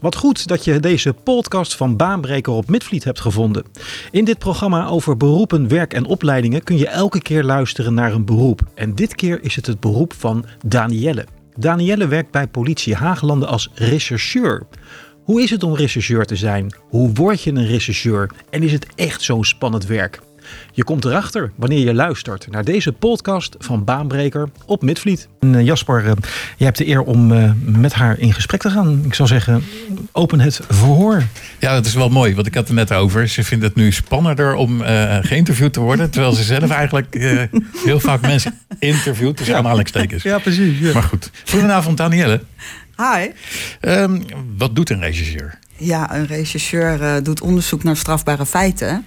Wat goed dat je deze podcast van Baanbreker op Midvliet hebt gevonden. In dit programma over beroepen, werk en opleidingen kun je elke keer luisteren naar een beroep. En dit keer is het het beroep van Danielle. Danielle werkt bij politie Haaglanden als rechercheur. Hoe is het om rechercheur te zijn? Hoe word je een rechercheur? En is het echt zo'n spannend werk? Je komt erachter wanneer je luistert naar deze podcast van Baanbreker op Midvliet. En, eh, Jasper, uh, jij hebt de eer om uh, met haar in gesprek te gaan. Ik zou zeggen, open het verhoor. Ja, dat is wel mooi, want ik had het net over. Ze vindt het nu spannender om geïnterviewd te worden. Terwijl ze zelf eigenlijk heel vaak mensen interviewt. Dus aanhalingstekens. Ja, precies. Ja. Maar goed. Goedenavond, Danielle. Hi. Um, wat doet een rechercheur? Ja, een rechercheur uh, doet onderzoek naar strafbare feiten.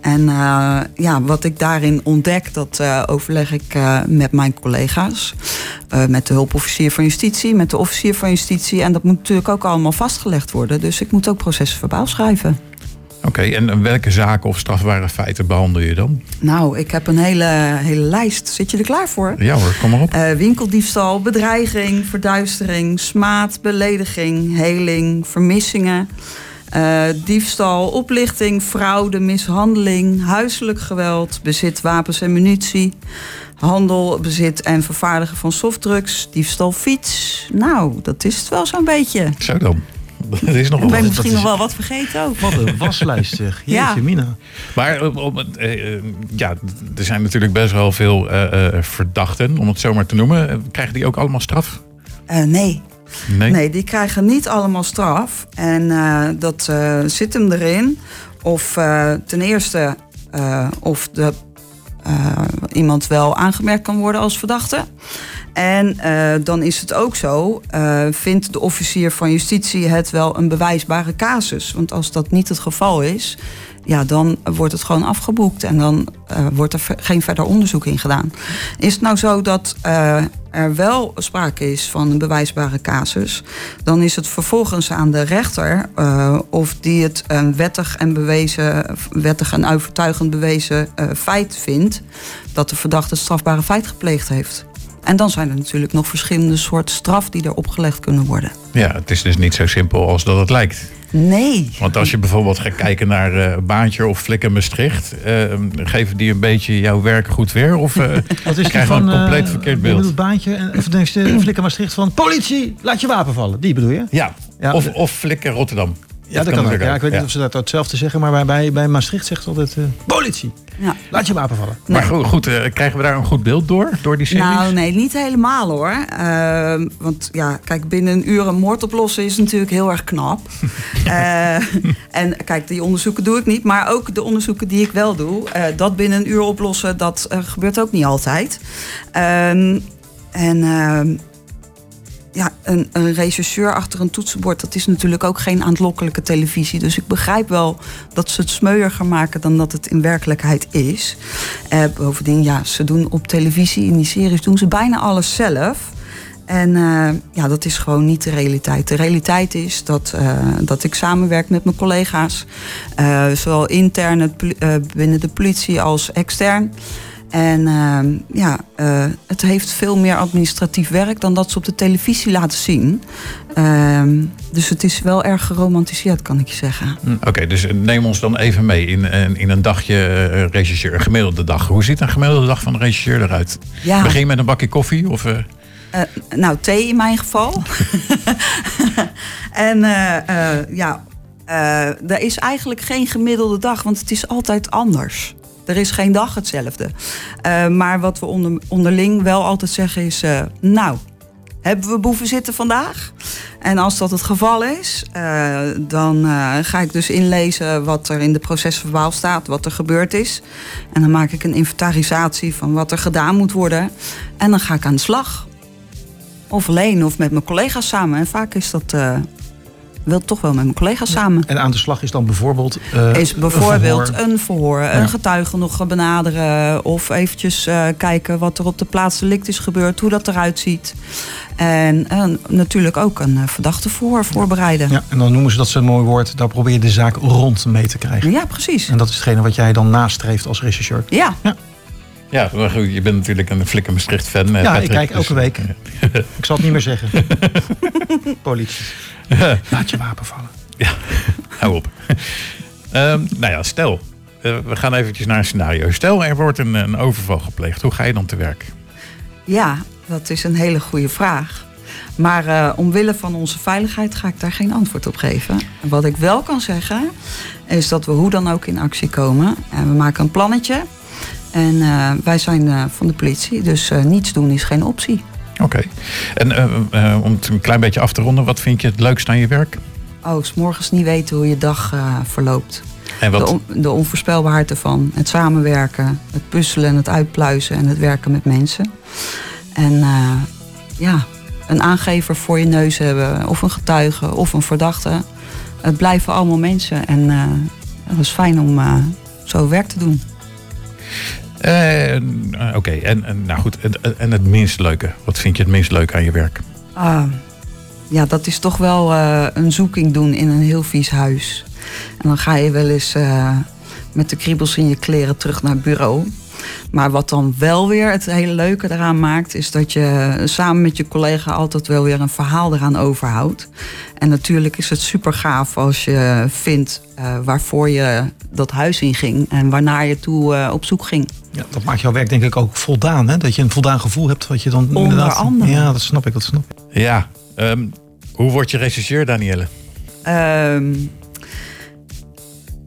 En uh, ja, wat ik daarin ontdek, dat uh, overleg ik met mijn collega's. met de hulpofficier van justitie, met de officier van justitie. En dat moet natuurlijk ook allemaal vastgelegd worden. Dus ik moet ook processen verbaal schrijven. Oké, okay, en welke zaken of strafbare feiten behandel je dan? Nou, ik heb een hele, hele lijst. Zit je er klaar voor? Ja hoor, kom maar op. Uh, winkeldiefstal, bedreiging, verduistering, smaad, belediging, heling, vermissingen. Uh, diefstal, oplichting, fraude, mishandeling, huiselijk geweld, bezit wapens en munitie, handel, bezit en vervaardigen van softdrugs, diefstal fiets. Nou, dat is het wel zo'n beetje. Zo dan. Dat is nog ik ben misschien nog wel wat vergeten ook. Wat een waslijst zeg. Jeetje, ja. Mina. Maar uh, uh, ja, er zijn natuurlijk best wel veel uh, verdachten, om het zo maar te noemen. Krijgen die ook allemaal straf? nee. nee. Nee, die krijgen niet allemaal straf. En dat zit hem erin. Of ten eerste of de, iemand wel aangemerkt kan worden als verdachte. En uh, dan is het ook zo, uh, vindt de officier van justitie het wel een bewijsbare casus. Want als dat niet het geval is, ja, dan wordt het gewoon afgeboekt en dan wordt er geen verder onderzoek in gedaan. Is het nou zo dat er wel sprake is van een bewijsbare casus, dan is het vervolgens aan de rechter of die het een wettig en bewezen, wettig en overtuigend bewezen feit vindt dat de verdachte strafbare feit gepleegd heeft. En dan zijn er natuurlijk nog verschillende soorten straf die er opgelegd kunnen worden. Ja, het is dus niet zo simpel als dat het lijkt. Nee. Want als je bijvoorbeeld gaat kijken naar uh, Baantje of Flikker Maastricht, uh, geven die een beetje jouw werk goed weer? Of uh, Wat is krijg je een compleet verkeerd beeld? Je Baantje en of de Flikker Maastricht van politie, laat je wapen vallen. Die bedoel je? Ja, ja. Of, of Flikker Rotterdam. Ja, dat, kan ook. Ja, ik weet niet of ze dat hetzelfde zeggen, maar bij, bij Maastricht zegt altijd politie. Ja. Laat je wapen vallen. Maar goed, goed uh, krijgen we daar een goed beeld door, door die series? Nou, nee, niet helemaal hoor. Uh, want ja, kijk, binnen een uur een moord oplossen is natuurlijk heel erg knap. uh, en kijk, die onderzoeken doe ik niet. Maar ook de onderzoeken die ik wel doe, dat binnen een uur oplossen, dat gebeurt ook niet altijd. Ehm, en ehm, een, een rechercheur achter een toetsenbord, dat is natuurlijk ook geen aantlokkelijke televisie. Dus ik begrijp wel dat ze het smeuiger maken dan dat het in werkelijkheid is. Uh, bovendien, ja, ze doen op televisie, in die series, doen ze bijna alles zelf. En uh, ja, dat is gewoon niet de realiteit. De realiteit is dat, uh, dat ik samenwerk met mijn collega's, zowel intern binnen de politie als extern. En uh, ja, uh, het heeft veel meer administratief werk dan dat ze op de televisie laten zien. Uh, dus het is wel erg geromantiseerd, kan ik je zeggen. Hm, oké, okay, dus neem ons dan even mee in, in een dagje uh, regisseur, een gemiddelde dag. Hoe ziet een gemiddelde dag van een regisseur eruit? Ja. Begin met een bakje koffie? Of, nou, thee in mijn geval. en ja, er is eigenlijk geen gemiddelde dag, want het is altijd anders. Er is geen dag hetzelfde. Uh, maar wat we onder, onderling wel altijd zeggen is... Uh, nou, hebben we boeven zitten vandaag? En als dat het geval is, uh, dan ga ik dus inlezen wat er in de procesverbaal staat, wat er gebeurd is. En dan maak ik een inventarisatie van wat er gedaan moet worden. En dan ga ik aan de slag. Of alleen of met mijn collega's samen. En vaak is dat wil toch wel met mijn collega's samen. En aan de slag is dan bijvoorbeeld. Uh, is bijvoorbeeld een verhoor, een, verhoor, ja. een getuige nog benaderen. Of eventjes uh, kijken wat er op de plaats delict is gebeurd, hoe dat eruit ziet. En uh, natuurlijk ook een verdachte voor voorbereiden. Ja, en dan noemen ze dat zo'n mooi woord. Daar probeer je de zaak rond mee te krijgen. Ja, precies. En dat is hetgene wat jij dan nastreeft als rechercheur. Ja. ja. Ja, maar goed, je bent natuurlijk een Flikker Maastricht fan. Ja, Patrick, ik kijk elke dus, week. ik zal het niet meer zeggen. Politie. Laat je wapen vallen. Ja, hou op. Ehm, nou ja, stel, eh, we gaan eventjes naar een scenario. Stel, er wordt een, een overval gepleegd. Hoe ga je dan te werk? Ja, dat is een hele goede vraag. Maar uh, omwille van onze veiligheid ga ik daar geen antwoord op geven. Wat ik wel kan zeggen, is dat we hoe dan ook in actie komen. En we maken een plannetje. En uh, wij zijn uh, van de politie, dus niets doen is geen optie. Oké. Okay. En om het een klein beetje af te ronden, wat vind je het leukst aan je werk? Oh, s morgens niet weten hoe je dag verloopt. En wat? De, on de, onvoorspelbaarheid ervan. Het samenwerken, het puzzelen, het uitpluizen en het werken met mensen. En ja, een aangever voor je neus hebben, of een getuige, of een verdachte. Het blijven allemaal mensen en het is fijn om zo werk te doen. Uh, Oké, en, en, nou goed, en, en, het minst leuke. Wat vind je het minst leuk aan je werk? Ah, ja, dat is toch wel een zoeking doen in een heel vies huis. En dan ga je wel eens met de kriebels in je kleren terug naar het bureau. Maar wat dan wel weer het hele leuke eraan maakt, is dat je samen met je collega altijd wel weer een verhaal eraan overhoudt. En natuurlijk is het super gaaf als je vindt uh, waarvoor je dat huis in ging en waarnaar je toe uh, op zoek ging. Ja, dat maakt jouw werk denk ik ook voldaan. Hè? Dat je een voldaan gevoel hebt wat je dan Onder inderdaad... andere. Ja, dat snap ik, dat snap ik. Ja, um, hoe word je rechercheur, Danielle? Um,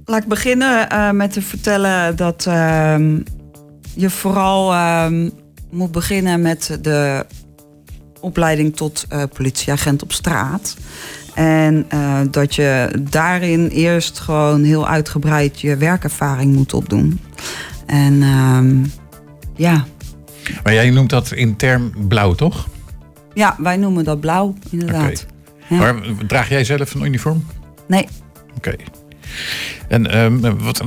laat ik beginnen uh, met te vertellen dat je vooral um, moet beginnen met de opleiding tot uh, politieagent op straat. En uh, dat je daarin eerst gewoon heel uitgebreid je werkervaring moet opdoen. En um, ja. Maar jij noemt dat in term blauw, toch? Ja, wij noemen dat blauw, inderdaad. Okay. Ja. Maar draag jij zelf een uniform? Nee. Oké. Okay. En um, wat,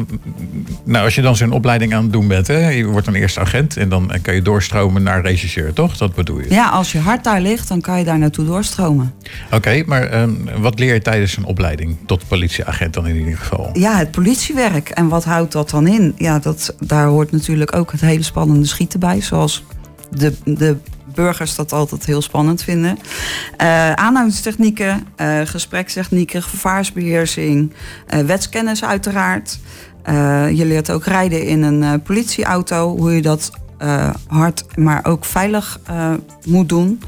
nou, als je dan zo'n opleiding aan het doen bent, hè, je wordt dan eerst agent en dan kan je doorstromen naar regisseur, toch? Dat bedoel je? Ja, als je hart daar ligt, dan kan je daar naartoe doorstromen. Oké, okay, maar um, wat leer je tijdens een opleiding tot politieagent dan in ieder geval? Ja, het politiewerk. En wat houdt dat dan in? Ja, dat, daar hoort natuurlijk ook het hele spannende schieten bij, zoals de, de burgers dat altijd heel spannend vinden. Uh, gesprekstechnieken, gevaarsbeheersing, uh, wetskennis uiteraard. je leert ook rijden in een politieauto, hoe je dat hard, maar ook veilig moet doen.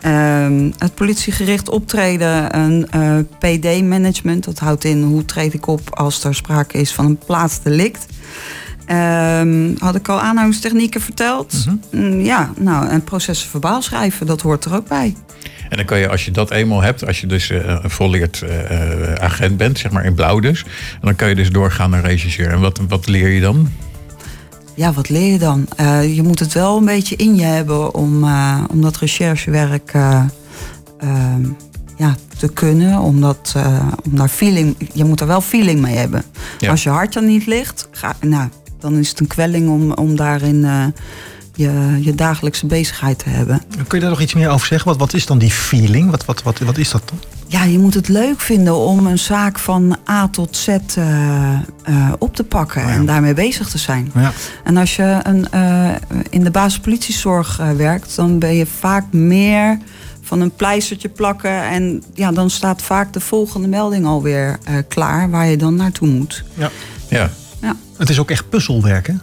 Ehm, het politiegericht optreden, een PD-management, dat houdt in hoe treed ik op als er sprake is van een plaatsdelict. Um, had ik al aanhangstechnieken verteld? Mm -hmm. Ja, nou, en processen verbaal schrijven, dat hoort er ook bij. En dan kan je, als je dat eenmaal hebt, als je dus uh, een volleerd uh, agent bent, zeg maar in blauw dus, dan kan je dus doorgaan naar regisseur. En wat, wat leer je dan? Ja, wat leer je dan? Uh, je moet het wel een beetje in je hebben om, om dat recherchewerk ja, te kunnen. Omdat, om daar feeling, je moet er wel feeling mee hebben. Ja. Als je hart er niet ligt, ga, nou, dan is het een kwelling om, om daarin uh, je, je dagelijkse bezigheid te hebben. Kun je daar nog iets meer over zeggen? Wat, wat is dan die feeling? Wat, wat, wat, wat is dat dan? Ja, je moet het leuk vinden om een zaak van A tot Z uh, uh, op te pakken oh ja. en daarmee bezig te zijn. Ja. En als je een, in de basispolitiezorg werkt, dan ben je vaak meer van een pleistertje plakken. En ja, dan staat vaak de volgende melding alweer klaar waar je dan naartoe moet. Ja. ja. Ja. Het is ook echt puzzelwerk, hè?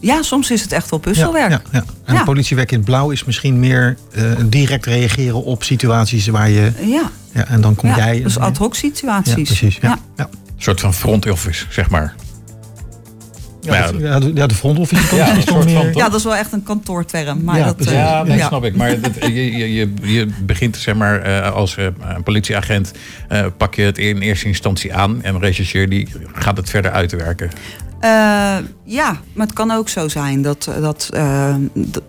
Ja, soms is het echt wel puzzelwerk. Ja, ja, ja. En ja. politiewerk in het blauw is misschien meer uh, direct reageren op situaties waar je. Ja. ja en dan kom ja, jij. Dus ad hoc situaties. Ja, precies. Ja. Ja. Een soort van front office, zeg maar. Ja, ja, de, ja, de front office. Ja, is meer... ja, dat is wel echt een kantoorterm. Maar Ja, dat, eh, Ja, nee, snap ik. Maar dat, je, je, je, je begint zeg maar eh, als een politieagent eh, pak je het in eerste instantie aan en een rechercheur die gaat het verder uitwerken. Eh, ja, maar het kan ook zo zijn dat, dat eh, d-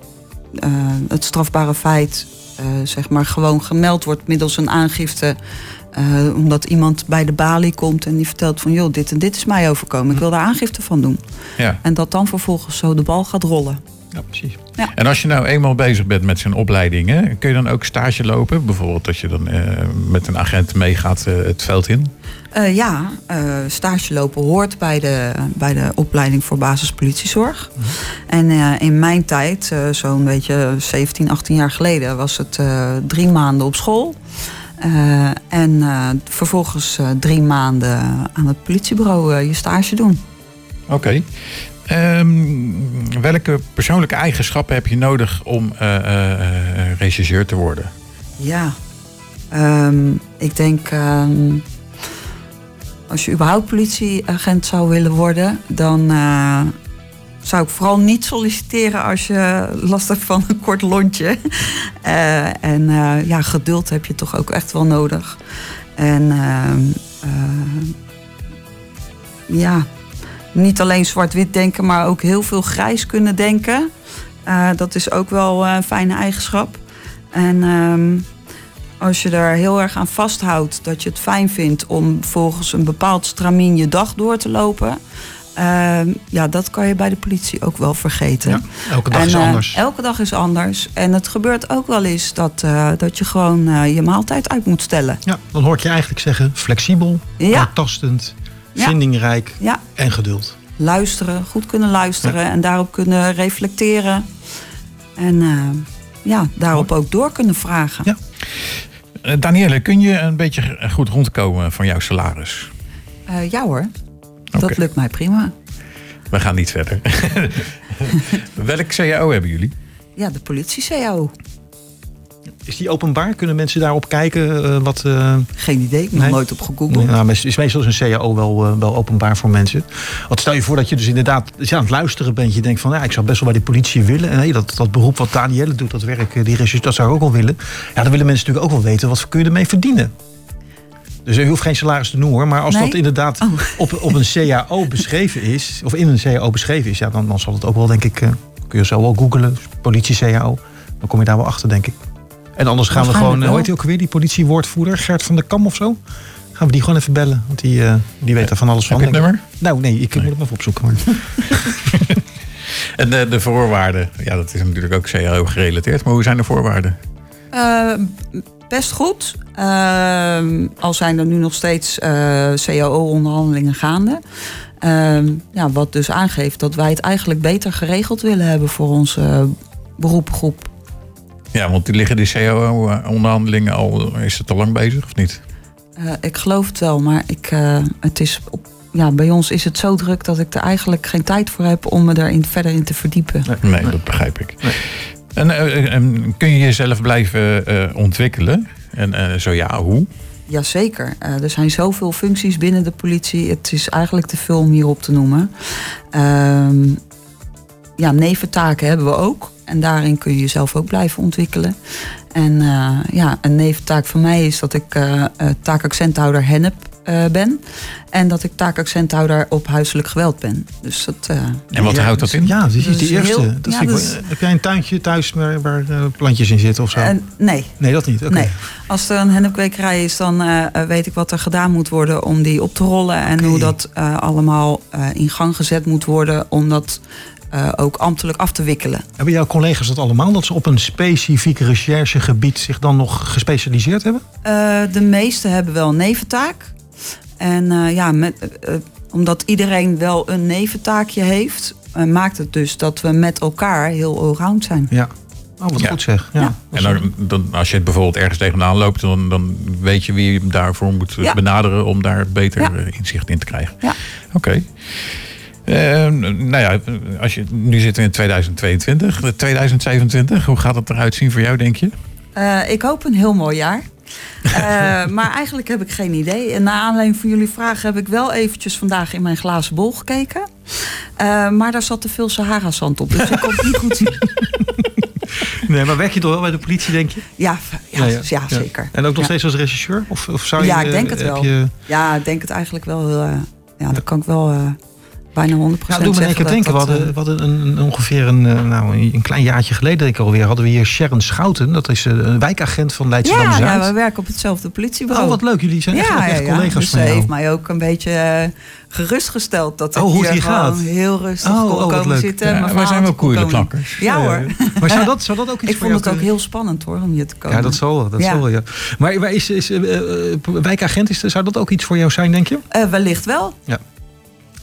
eh, het strafbare feit eh, zeg maar gewoon gemeld wordt middels een aangifte. Eh, omdat iemand bij de balie komt en die vertelt van joh, dit en dit is mij overkomen. Ik wil daar aangifte van doen. Ja. En dat dan vervolgens zo de bal gaat rollen. Ja, precies. En als je nou eenmaal bezig bent met zijn opleiding, hè, kun je dan ook stage lopen? Bijvoorbeeld dat je dan eh, met een agent meegaat eh, het veld in? Ja, stage lopen hoort bij de, bij de opleiding voor basispolitiezorg. En eh, in mijn tijd, zo'n beetje 17, 18 jaar geleden, was het drie maanden op school. Eh, en eh, vervolgens eh, drie maanden aan het politiebureau je stage doen. Oké. Ehm, welke persoonlijke eigenschappen heb je nodig om regisseur te worden? Ja, Ehm, ik denk ehm, als je überhaupt politieagent zou willen worden, dan zou ik vooral niet solliciteren als je last hebt van een kort lontje. Eh, en eh, ja, geduld heb je toch ook echt wel nodig. En eh, ja, niet alleen zwart-wit denken, maar ook heel veel grijs kunnen denken. Dat is ook wel een fijne eigenschap. En ehm, als je er heel erg aan vasthoudt dat je het fijn vindt om volgens een bepaald stramien je dag door te lopen. Ehm, ja, dat kan je bij de politie ook wel vergeten. Ja, elke dag En, is eh, anders. elke dag is anders. En het gebeurt ook wel eens dat, eh, dat je gewoon eh, je maaltijd uit moet stellen. Ja, dan hoor ik je eigenlijk zeggen flexibel, Ja. aantastend, Ja. vindingrijk Ja, en geduld. luisteren, goed kunnen luisteren en daarop kunnen reflecteren. En eh, ja, daarop ook door kunnen vragen. Ja. Danielle, kun je een beetje goed rondkomen van jouw salaris? Eh, ja hoor, Dat lukt mij prima. We gaan niet verder. Welk CAO hebben jullie? Ja, de politie-CAO. Is die openbaar? Kunnen mensen daarop kijken? eh, wat, eh, Geen idee, ik heb Nee. nooit op gegoogeld. nou, is is meestal een CAO wel, eh, wel openbaar voor mensen. Want stel je voor dat je dus inderdaad aan het luisteren bent. Je denkt van ja, ik zou best wel bij de politie willen. En hey, dat, dat beroep wat Danielle doet, dat werk, die regisseur, dat zou ik ook wel willen. Ja, dan willen mensen natuurlijk ook wel weten wat kun je ermee verdienen. Dus je hoeft geen salaris te noemen hoor. Maar als Nee? dat inderdaad Oh. op, op een CAO beschreven is, of in een CAO beschreven is, ja, dan, dan zal het ook wel, denk ik, eh, kun je zo wel googelen, politie CAO. Dan kom je daar wel achter, denk ik. En anders gaan we gewoon, eh, hoe heet hij ook weer, die politiewoordvoerder, Gert van der Kam of zo? Gaan we die gewoon even bellen, want die, eh, die weet er van alles Heb van. je het denk ik. nummer? Nou, nee, ik moet hem even opzoeken. Maar. En de, de voorwaarden. Ja, dat is natuurlijk ook CAO gerelateerd. Maar hoe zijn de voorwaarden? Eh, best goed. Ehm, al zijn er nu nog steeds eh, CAO-onderhandelingen gaande. Ehm, ja, wat dus aangeeft dat wij het eigenlijk beter geregeld willen hebben voor onze beroepgroep. Ja, want die liggen die CAO-onderhandelingen al. Is het al lang bezig of niet? Eh, ik geloof het wel, maar ik, eh, het is op, ja, bij ons is het zo druk dat ik er eigenlijk geen tijd voor heb om me erin verder in te verdiepen. Nee, dat begrijp ik. En, eh, en kun je jezelf blijven eh, ontwikkelen? En eh, zo ja, hoe? Jazeker. Eh er zijn zoveel functies binnen de politie. Het is eigenlijk te veel om hierop te noemen. Ehm, ja, neventaken hebben we ook. En daarin kun je jezelf ook blijven ontwikkelen. En eh, ja, een neventaak van mij is dat ik eh, eh, taakaccenthouder hennep eh, ben. En dat ik taakaccenthouder op huiselijk geweld ben. Dus dat... eh, En wat Ja, houdt dat in? Ja, dat is Dat de eerste. heel- dat ja, wel- Heb jij een tuintje thuis waar, waar eh, plantjes in zitten of zo? en, nee, nee, dat niet. Oké. Nee, als er een hennepkwekerij is, dan weet ik wat er gedaan moet worden om die op te rollen. En hoe dat eh, allemaal eh, in gang gezet moet worden om dat eh, ook ambtelijk af te wikkelen. Hebben jouw collega's dat allemaal? Dat ze op een specifiek recherchegebied zich dan nog gespecialiseerd hebben? Eh, de meeste hebben wel een neventaak. En eh, ja, met, eh, eh, omdat iedereen wel een neventaakje heeft, maakt het dus dat we met elkaar heel allround zijn. Ja. Oh, wat Ja. goed zeg. Ja. Ja. En dan, dan, als je het bijvoorbeeld ergens tegenaan loopt, dan, dan weet je wie je daarvoor moet Ja. benaderen om daar beter Ja. inzicht in te krijgen. Ja. Oké. Eh, nou ja, als je, nu zitten we in 2022, eh, 2027. Hoe gaat het eruit zien voor jou, denk je? Eh, ik hoop een heel mooi jaar. Eh, maar eigenlijk heb ik geen idee. En na aanleiding van jullie vragen heb ik wel eventjes vandaag in mijn glazen bol gekeken. Eh, maar daar zat te veel Sahara-zand op, dus ik kon het niet goed zien. Nee, maar werk je toch wel bij de politie, denk je? Ja, ja, ja, zeker. En ook nog steeds als regisseur? Of, of zou je, Ja, ik eh, denk het heb wel. Je... Ja, ik denk het eigenlijk wel. heel, eh, ja, dat kan ik wel eh, bijna 100% Ja, doe me denken. We dat hadden, we hadden een, een- ongeveer een, eh, nou, een klein jaartje geleden denk ik alweer, hadden we hier Sharon Schouten. Dat is eh, een wijkagent van Leidschendam ja, Zuid. ja, we werken op hetzelfde politiebureau. Oh, wat leuk. Jullie zijn echt, ja, echt ja, ja. collega's Dus van jou. heeft mij ook een beetje eh, gerustgesteld dat ik Oh, hoe het hier gaat. heel rustig Oh, kon oh, komen leuk. zitten. Ja, wij zijn wel koeienklakkers. Ja hoor. Maar zou dat, zou dat ook iets Ik voor vond het ook heel spannend hoor, om hier te komen. Ja, dat zal wel. Dat zal wel ja. Maar, is, is, wijkagent, is, zou dat ook iets voor jou zijn, denk je? Eh, wellicht wel. Ja.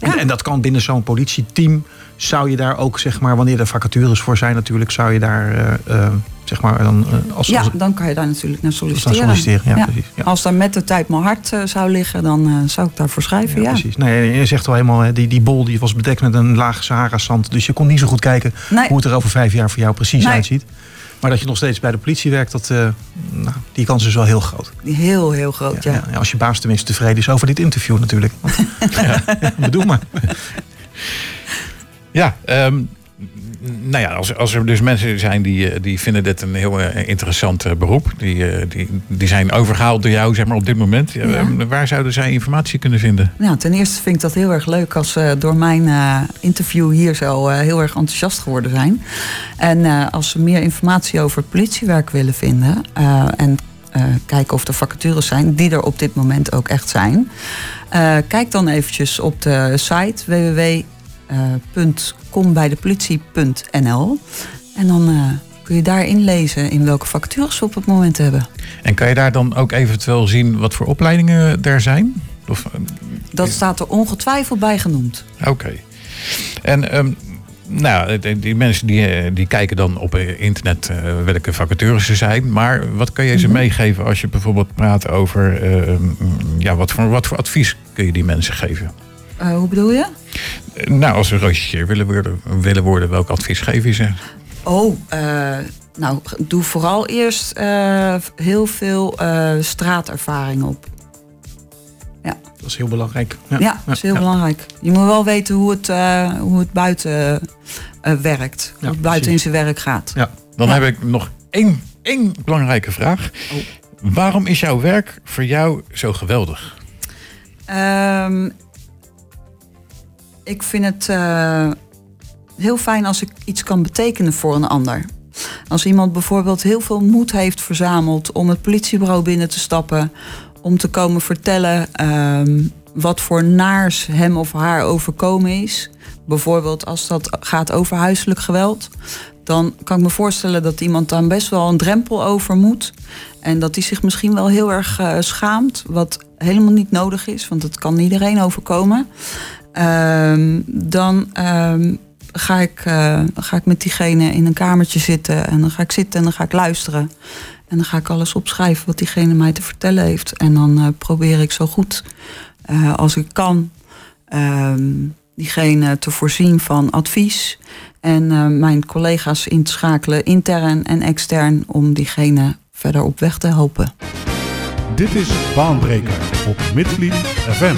En, en dat kan binnen zo'n politieteam. Zou je daar ook, zeg maar, wanneer er vacatures voor zijn natuurlijk, zou je daar, eh, eh, zeg maar, dan eh, als, Ja, als, dan kan je daar natuurlijk naar solliciteren. solliciteren. Ja, precies. Ja. Als daar met de tijd mijn hart zou liggen, dan zou ik daarvoor schrijven. Ja, Ja, precies. Nee, je zegt wel helemaal, hè, die, die bol die was bedekt met een laag Sahara-zand. Dus je kon niet zo goed kijken Nee. hoe het er over vijf jaar voor jou precies Nee. uitziet. Maar dat je nog steeds bij de politie werkt, dat, eh, nou, die kans is wel heel groot. Heel, heel groot, ja. Ja, ja, als je baas tenminste tevreden is over dit interview natuurlijk. Want, ja, bedoel maar. Ja, ehm, nou ja, als, als er dus mensen zijn die, eh, die vinden dit een heel eh, interessant eh, beroep. Die, die, die zijn overgehaald door jou zeg maar, op dit moment. Ja, ehm, Waar zouden zij informatie kunnen vinden? Nou, ten eerste vind ik dat heel erg leuk als ze door mijn interview hier zo heel erg enthousiast geworden zijn. En als ze meer informatie over politiewerk willen vinden en kijken of er vacatures zijn, die er op dit moment ook echt zijn. kijk dan eventjes op de site www.kombijdepolitie.nl en dan eh, kun je daar inlezen in welke vacatures we op het moment hebben. En kan je daar dan ook eventueel zien wat voor opleidingen er zijn? Of, eh, Dat staat er ongetwijfeld bij genoemd. Oké. En ehm, nou, die, mensen die, eh, die kijken dan op eh, internet eh, welke vacatures er zijn. Maar wat kan je ze Mhm. meegeven als je bijvoorbeeld praat over... eh, mm, ja, wat voor, wat voor advies kun je die mensen geven? Eh, hoe bedoel je? Nou, als ze rechercheer willen worden, willen worden, welk advies geef je ze? Oh, eh, nou, doe vooral eerst eh, heel veel eh, straatervaring op. Dat is heel belangrijk. Ja, Ja, dat is heel ja. belangrijk. Je moet wel weten hoe het, eh, hoe het buiten eh, werkt. Ja, hoe het buiten precies. in zijn werk gaat. Ja. Dan Ja. heb ik nog één, één belangrijke vraag. Oh. Waarom is jouw werk voor jou zo geweldig? Ehm, ik vind het eh, heel fijn als ik iets kan betekenen voor een ander. Als iemand bijvoorbeeld heel veel moed heeft verzameld om het politiebureau binnen te stappen, om te komen vertellen ehm, wat voor naars hem of haar overkomen is. Bijvoorbeeld als dat gaat over huiselijk geweld. Dan kan ik me voorstellen dat iemand dan best wel een drempel over moet. En dat hij zich misschien wel heel erg eh, schaamt. Wat helemaal niet nodig is, want het kan iedereen overkomen. Ehm, dan ehm, ga, ik, eh, ga ik met diegene in een kamertje zitten. En dan ga ik zitten en dan ga ik luisteren. En dan ga ik alles opschrijven wat diegene mij te vertellen heeft. En dan eh, probeer ik zo goed eh, als ik kan ehm, diegene te voorzien van advies. En mijn collega's in te schakelen, intern en extern, om diegene verder op weg te helpen. Dit is Baanbreker op Midvliet FM.